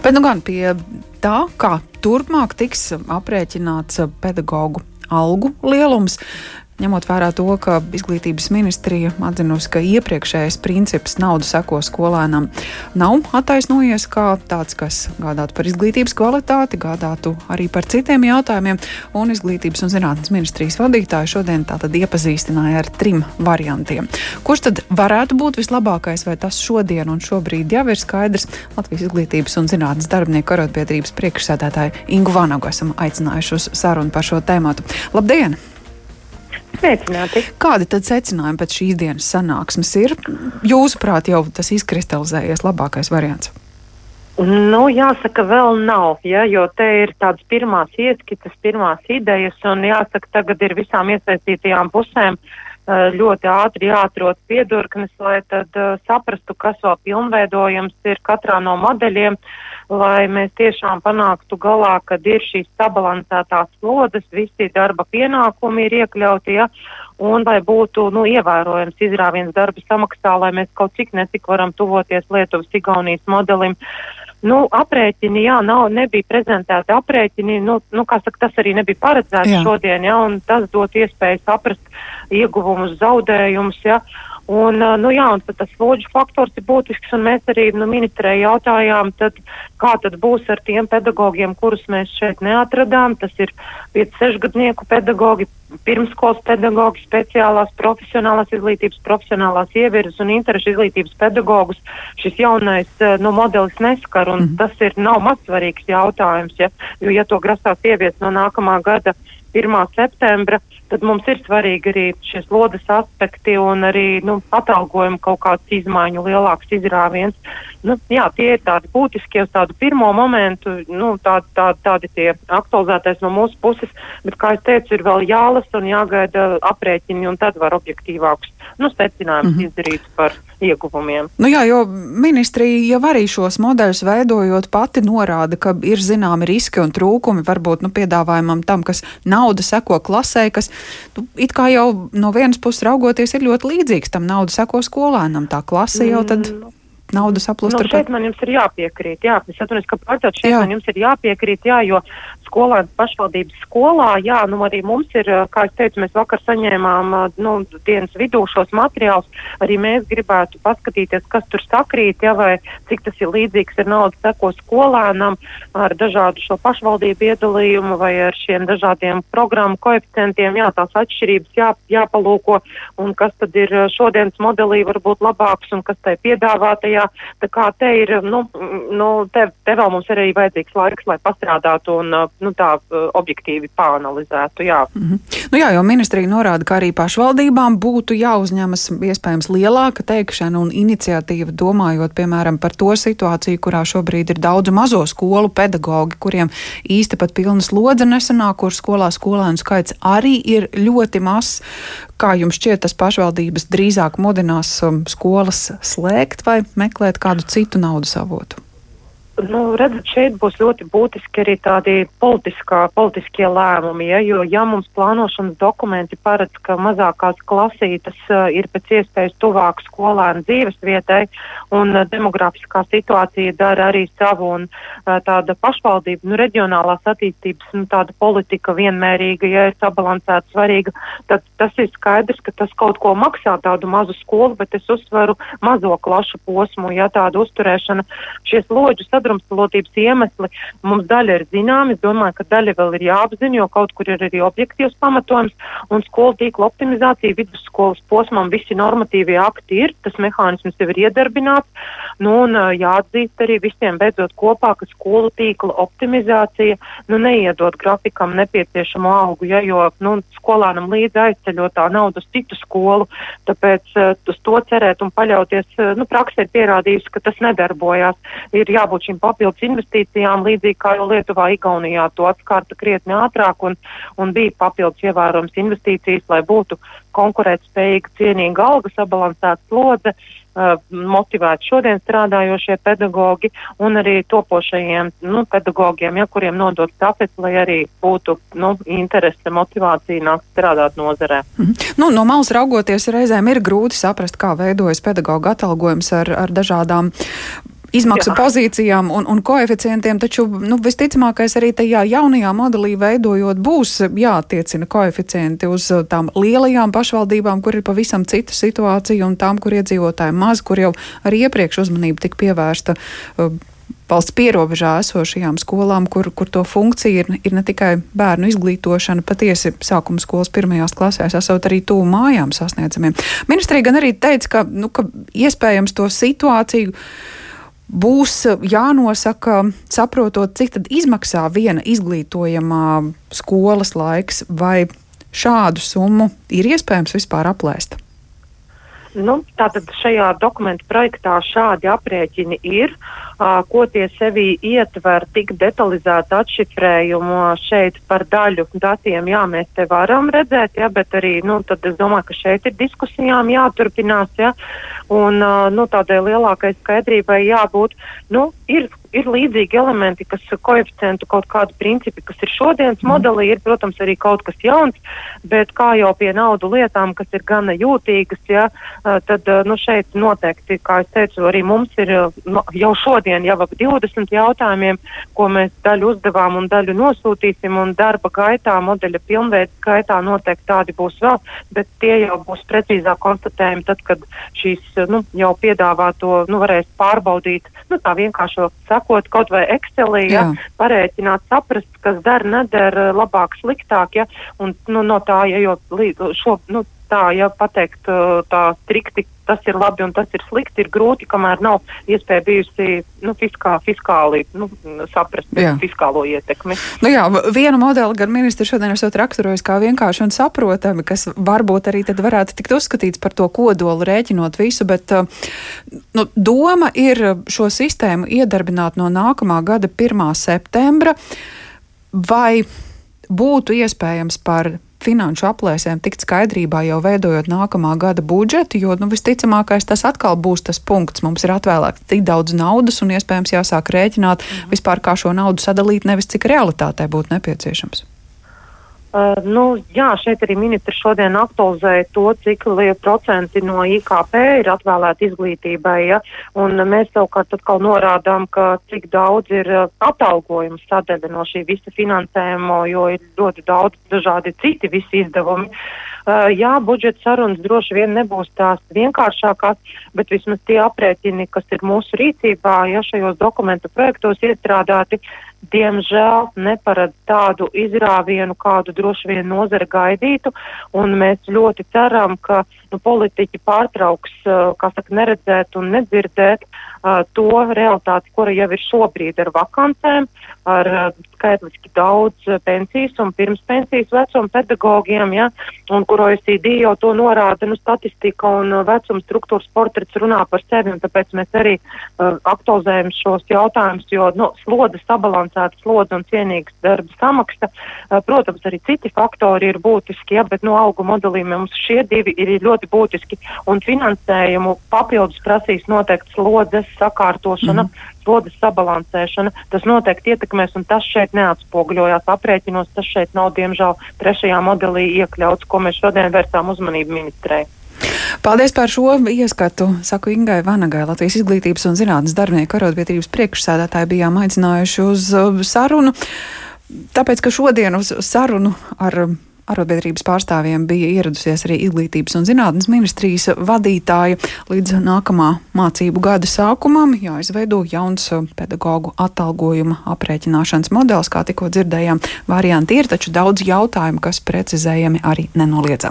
Bet nu gan pie tā, kā turpmāk tiks aprēķināts pedagoģu algu lielums. Ņemot vērā to, ka izglītības ministrija atzinusi, ka iepriekšējais princips naudu seko skolēnam nav attaisnojies kā tāds, kas gādātu par izglītības kvalitāti, gādātu arī par citiem jautājumiem, un izglītības un zinātnes ministrijas vadītāji šodien tātad iepazīstināja ar trim variantiem. Kurš tad varētu būt vislabākais, vai tas šodien un šobrīd jau ir skaidrs? Latvijas izglītības un zinātnes darbinieku arotbiedrības priekšsēdētāju Ingu Vanagu esam aicinājuši uz sarunu par šo tēmatu. Labdien! Sveicināti. Kādi tad secinājumi pēc šīs dienas sanāksmes ir? Jūsuprāt, jau tas izkristalizējies labākais variants? Nu, jāsaka, vēl nav, ja, jo te ir tādas pirmās ieskitas, pirmās idejas, un jāsaka, tagad ir visām iesaistītajām pusēm eh, ļoti ātri jāatrod piedurknes, lai tad uh, saprastu, kas vēl pilnveidojums ir katrā no modeļiem. Uh, lai mēs tiešām panāktu galā, kad ir šīs sabalansētās slodas, visi darba pienākumi ir iekļauti, ja, un lai būtu, nu, ievērojams izrāviens darba samaksā, lai mēs kaut cik necik varam tuvoties Lietuvas Igaunijas modelim. Nu, aprēķini, jā, nav, nebija prezentēti aprēķini, nu, nu, kā saka, tas arī nebija paredzēts jā. šodien, jā, un tas dot iespēju saprast ieguvumus, zaudējumus, jā. Un, nu, jā, un tas slodžu faktors ir būtisks, un mēs arī nu, ministrē jautājām, tad, kā tad būs ar tiem pedagogiem, kurus mēs šeit neatradām. Tas ir 5-6 gadnieku pedagogi, pirmskolas pedagogi, speciālās profesionālās izglītības, profesionālās ievirzes un interešu izglītības pedagogus. Šis jaunais nu, modelis neskar, un mm. tas ir nav mazsvarīgs jautājums, ja, jo, ja to grasās ievies no nākamā gada 1. septembra, tad mums ir svarīgi arī šie slodas aspekti un arī nu, atalgojuma kaut kāds izmaiņu lielāks izrāviens. Nu, jā, tie ir tādi būtiskie uz tādu pirmo momentu, nu, tādi, tādi, tādi tie aktualizētais no mūsu puses, bet, kā es teicu, ir vēl jālasa un jāgaida aprēķini un tad var objektīvākus nu, secinājumus mm -hmm. izdarīt par ieguvumiem. Nu jā, jo ministrija jau arī šos modeļus veidojot pati norāda, ka ir zināmi riski un trūkumi varbūt nu, piedāvājumam tam, kas nauda seko klasē, kas nu, it kā jau no vienas puses raugoties ir ļoti līdzīgs tam nauda seko skolēnam. Tā klase jau tad. Mm naudas aplūst. Nu, šeit man jums ir jāpiekrīt, jā, es atvainojos, ka pārcelt šeit jā. man jums ir jāpiekrīt, jā, jo skolēns pašvaldības skolā, jā, nu arī mums ir, kā es teicu, mēs vakar saņēmām, nu, dienas vidū šos materiālus, arī mēs gribētu paskatīties, kas tur sakrīt, jā, vai cik tas ir līdzīgs ar naudas seko skolēnam, ar dažādu šo pašvaldību iedalījumu vai ar šiem dažādiem programmu koeficientiem, jā, tās atšķirības jā, jāpalūko, un kas tad ir šodienas modelī varbūt labāks un kas tai piedāvātajā, tā kā te ir, nu, nu te, te vēl mums ir arī vajadzīgs laiks, lai pastrādātu un nu, tā objektīvi pāanalizētu. Jā. Mm -hmm. nu, jā, jo ministrija norāda, ka arī pašvaldībām būtu jāuzņemas iespējams lielāka teikšana un iniciatīva, domājot piemēram par to situāciju, kurā šobrīd ir daudz mazo skolu pedagoģi, kuriem īsti pat pilna slodze nesanāk, kur skolā skolēnu skaits arī ir ļoti mazs. Kā jums šķiet, tas pašvaldības drīzāk mudinās um, skolas slēgt vai meklēt kādu citu naudas avotu? Nu, redzat, šeit būs ļoti būtiski arī tādi politiskā, politiskie lēmumi, ja, jo ja mums plānošanas dokumenti paredz, ka mazākās klasītes uh, ir pēc iespējas tuvāk skolēnu dzīves vietai un uh, demografiskā situācija dara arī savu un uh, tāda pašvaldība, nu, reģionālās attīstības, nu, tāda politika vienmērīga, ja ir sabalansēta svarīga, tad tas ir skaidrs, ka tas kaut ko maksā tādu mazu skolu, bet es uzsveru mazo klašu posmu, ja tāda uzturēšana, šies loģu sadarbības sadrumstalotības iemesli mums daļa ir zināma. Es domāju, ka daļa vēl ir jāapzina, jo kaut kur ir arī objektīvs pamatojums un skolu tīkla optimizācija vidusskolas posmam visi normatīvie akti ir, tas mehānisms jau ir iedarbināts. Nu, un jāatzīst arī visiem beidzot kopā, ka skolu tīkla optimizācija nu, neiedod grafikam nepieciešamo algu, ja, jo nu, skolānam līdzi aizceļot tā naudu uz citu skolu, tāpēc uh, uz to cerēt un paļauties, uh, nu, praksē ir pierādījusi, ka tas nedarbojās. Ir jābūt šīm papildus investīcijām, līdzīgi kā jau Lietuvā, Igaunijā to atskārta krietni ātrāk un, un bija papildus ievērojams investīcijas, lai būtu konkurētspējīga, cienīga alga, sabalansēta slodze, uh, motivēti šodien strādājošie pedagoģi un arī topošajiem nu, pedagogiem, ja, kuriem nodot tāpēc, lai arī būtu nu, interese, motivācija nākt strādāt nozarē. Mm -hmm. nu, no malas raugoties, reizēm ir grūti saprast, kā veidojas pedagoģa atalgojums ar, ar dažādām izmaksu Jā. pozīcijām un, un koeficientiem, taču nu, visticamākais arī tajā jaunajā modelī veidojot būs jātiecina koeficienti uz uh, tām lielajām pašvaldībām, kur ir pavisam cita situācija un tām, kur iedzīvotāji maz, kur jau arī iepriekš uzmanība tika pievērsta. Uh, valsts pierobežā esošajām skolām, kur, kur to funkcija ir, ir ne tikai bērnu izglītošana, patiesi sākuma skolas pirmajās klasēs, esot arī tuvu mājām sasniedzamiem. Ministrija gan arī teica, ka, nu, ka iespējams to situāciju būs jānosaka, saprotot, cik tad izmaksā viena izglītojamā skolas laiks, vai šādu summu ir iespējams vispār aplēst? Nu, tātad šajā dokumentu projektā šādi aprēķini ir, uh, ko tie sevī ietver tik detalizētu atšifrējumu šeit par daļu datiem. Jā, mēs te varam redzēt, jā, bet arī, nu, tad es domāju, ka šeit ir diskusijām jāturpinās, jā, un, nu, tādai lielākai skaidrībai jābūt, nu, ir ir līdzīgi elementi, kas koeficientu kaut kādi principi, kas ir šodienas mm. modelī, ir, protams, arī kaut kas jauns, bet kā jau pie naudu lietām, kas ir gana jūtīgas, ja, tad, nu, šeit noteikti, kā es teicu, arī mums ir nu, jau šodien jau ap 20 jautājumiem, ko mēs daļu uzdevām un daļu nosūtīsim, un darba gaitā, modeļa pilnveids gaitā noteikti tādi būs vēl, bet tie jau būs precīzāk konstatējumi tad, kad šīs, nu, jau piedāvāto, nu, varēs pārbaudīt, nu, tā vienkāršo sakot kaut vai Excelī, ja, parēķināt, saprast, kas der, neder, labāk, sliktāk, ja, un nu, no tā, ja jau šo, nu, tā, ja pateikt tā strikti, tas ir labi un tas ir slikti, ir grūti, kamēr nav iespēja bijusi nu, fiskā, fiskāli nu, saprast jā. fiskālo ietekmi. Nu jā, vienu modeli gan ministri šodien esat raksturojis kā vienkārši un saprotami, kas varbūt arī tad varētu tikt uzskatīts par to kodolu rēķinot visu, bet nu, doma ir šo sistēmu iedarbināt no nākamā gada 1. septembra. Vai būtu iespējams par finanšu aplēsēm tikt skaidrībā jau veidojot nākamā gada budžetu, jo nu, visticamākais tas atkal būs tas punkts. Mums ir atvēlēts tik daudz naudas un iespējams jāsāk rēķināt mhm. vispār, kā šo naudu sadalīt, nevis cik realitātei būtu nepieciešams. Uh, nu, jā, šeit arī ministrs šodien aktualizēja to, cik liela procenti no IKP ir atvēlēti izglītībai, ja, un mēs savukārt atkal norādām, ka cik daudz ir uh, atalgojuma sadaļa no šī visa finansējuma, jo ir ļoti daudz dažādi citi visi izdevumi. Uh, jā, budžeta sarunas droši vien nebūs tās vienkāršākās, bet vismaz tie aprēķini, kas ir mūsu rīcībā, ja šajos dokumentu projektos iestrādāti, uh, diemžēl neparedz tādu izrāvienu, kādu droši vien nozara gaidītu, un mēs ļoti ceram, ka nu, politiķi pārtrauks, kā saka, neredzēt un nedzirdēt uh, to realitāti, kura jau ir šobrīd ar vakancēm, ar uh, skaitliski daudz pensijas un pirmspensijas vecuma pedagogiem, ja, un kur OECD jau to norāda, nu, statistika un vecuma struktūras portrets runā par sevi, un tāpēc mēs arī uh, aktualizējam šos jautājumus, jo, nu, sloda sabalansēta sloda un cienīgas darba samaksa, uh, protams, arī citi faktori ir būtiski, ja, bet, nu, algu modelī mums šie divi ir ļoti būtiski, un finansējumu papildus prasīs noteikti slodzes sakārtošana, mm. slodzes sabalansēšana. Tas noteikti ietekmēs, un tas šeit neatspoguļojās aprēķinos, tas šeit nav, diemžēl, trešajā modelī iekļauts, ko mēs šodien vērsām uzmanību ministrei. Paldies par šo ieskatu. Saku Ingai Vanagai, Latvijas izglītības un zinātnes darbinieku arotbiedrības priekšsēdētāji bijām aicinājuši uz uh, sarunu. Tāpēc, ka šodien uz sarunu ar arotbiedrības pārstāvjiem bija ieradusies arī izglītības un zinātnes ministrijas vadītāja. Līdz nākamā mācību gada sākumam jāizveido jauns pedagoģu atalgojuma aprēķināšanas modelis, kā tikko dzirdējām. Varianti ir, taču daudz jautājumu, kas precizējami arī nenoliedzami.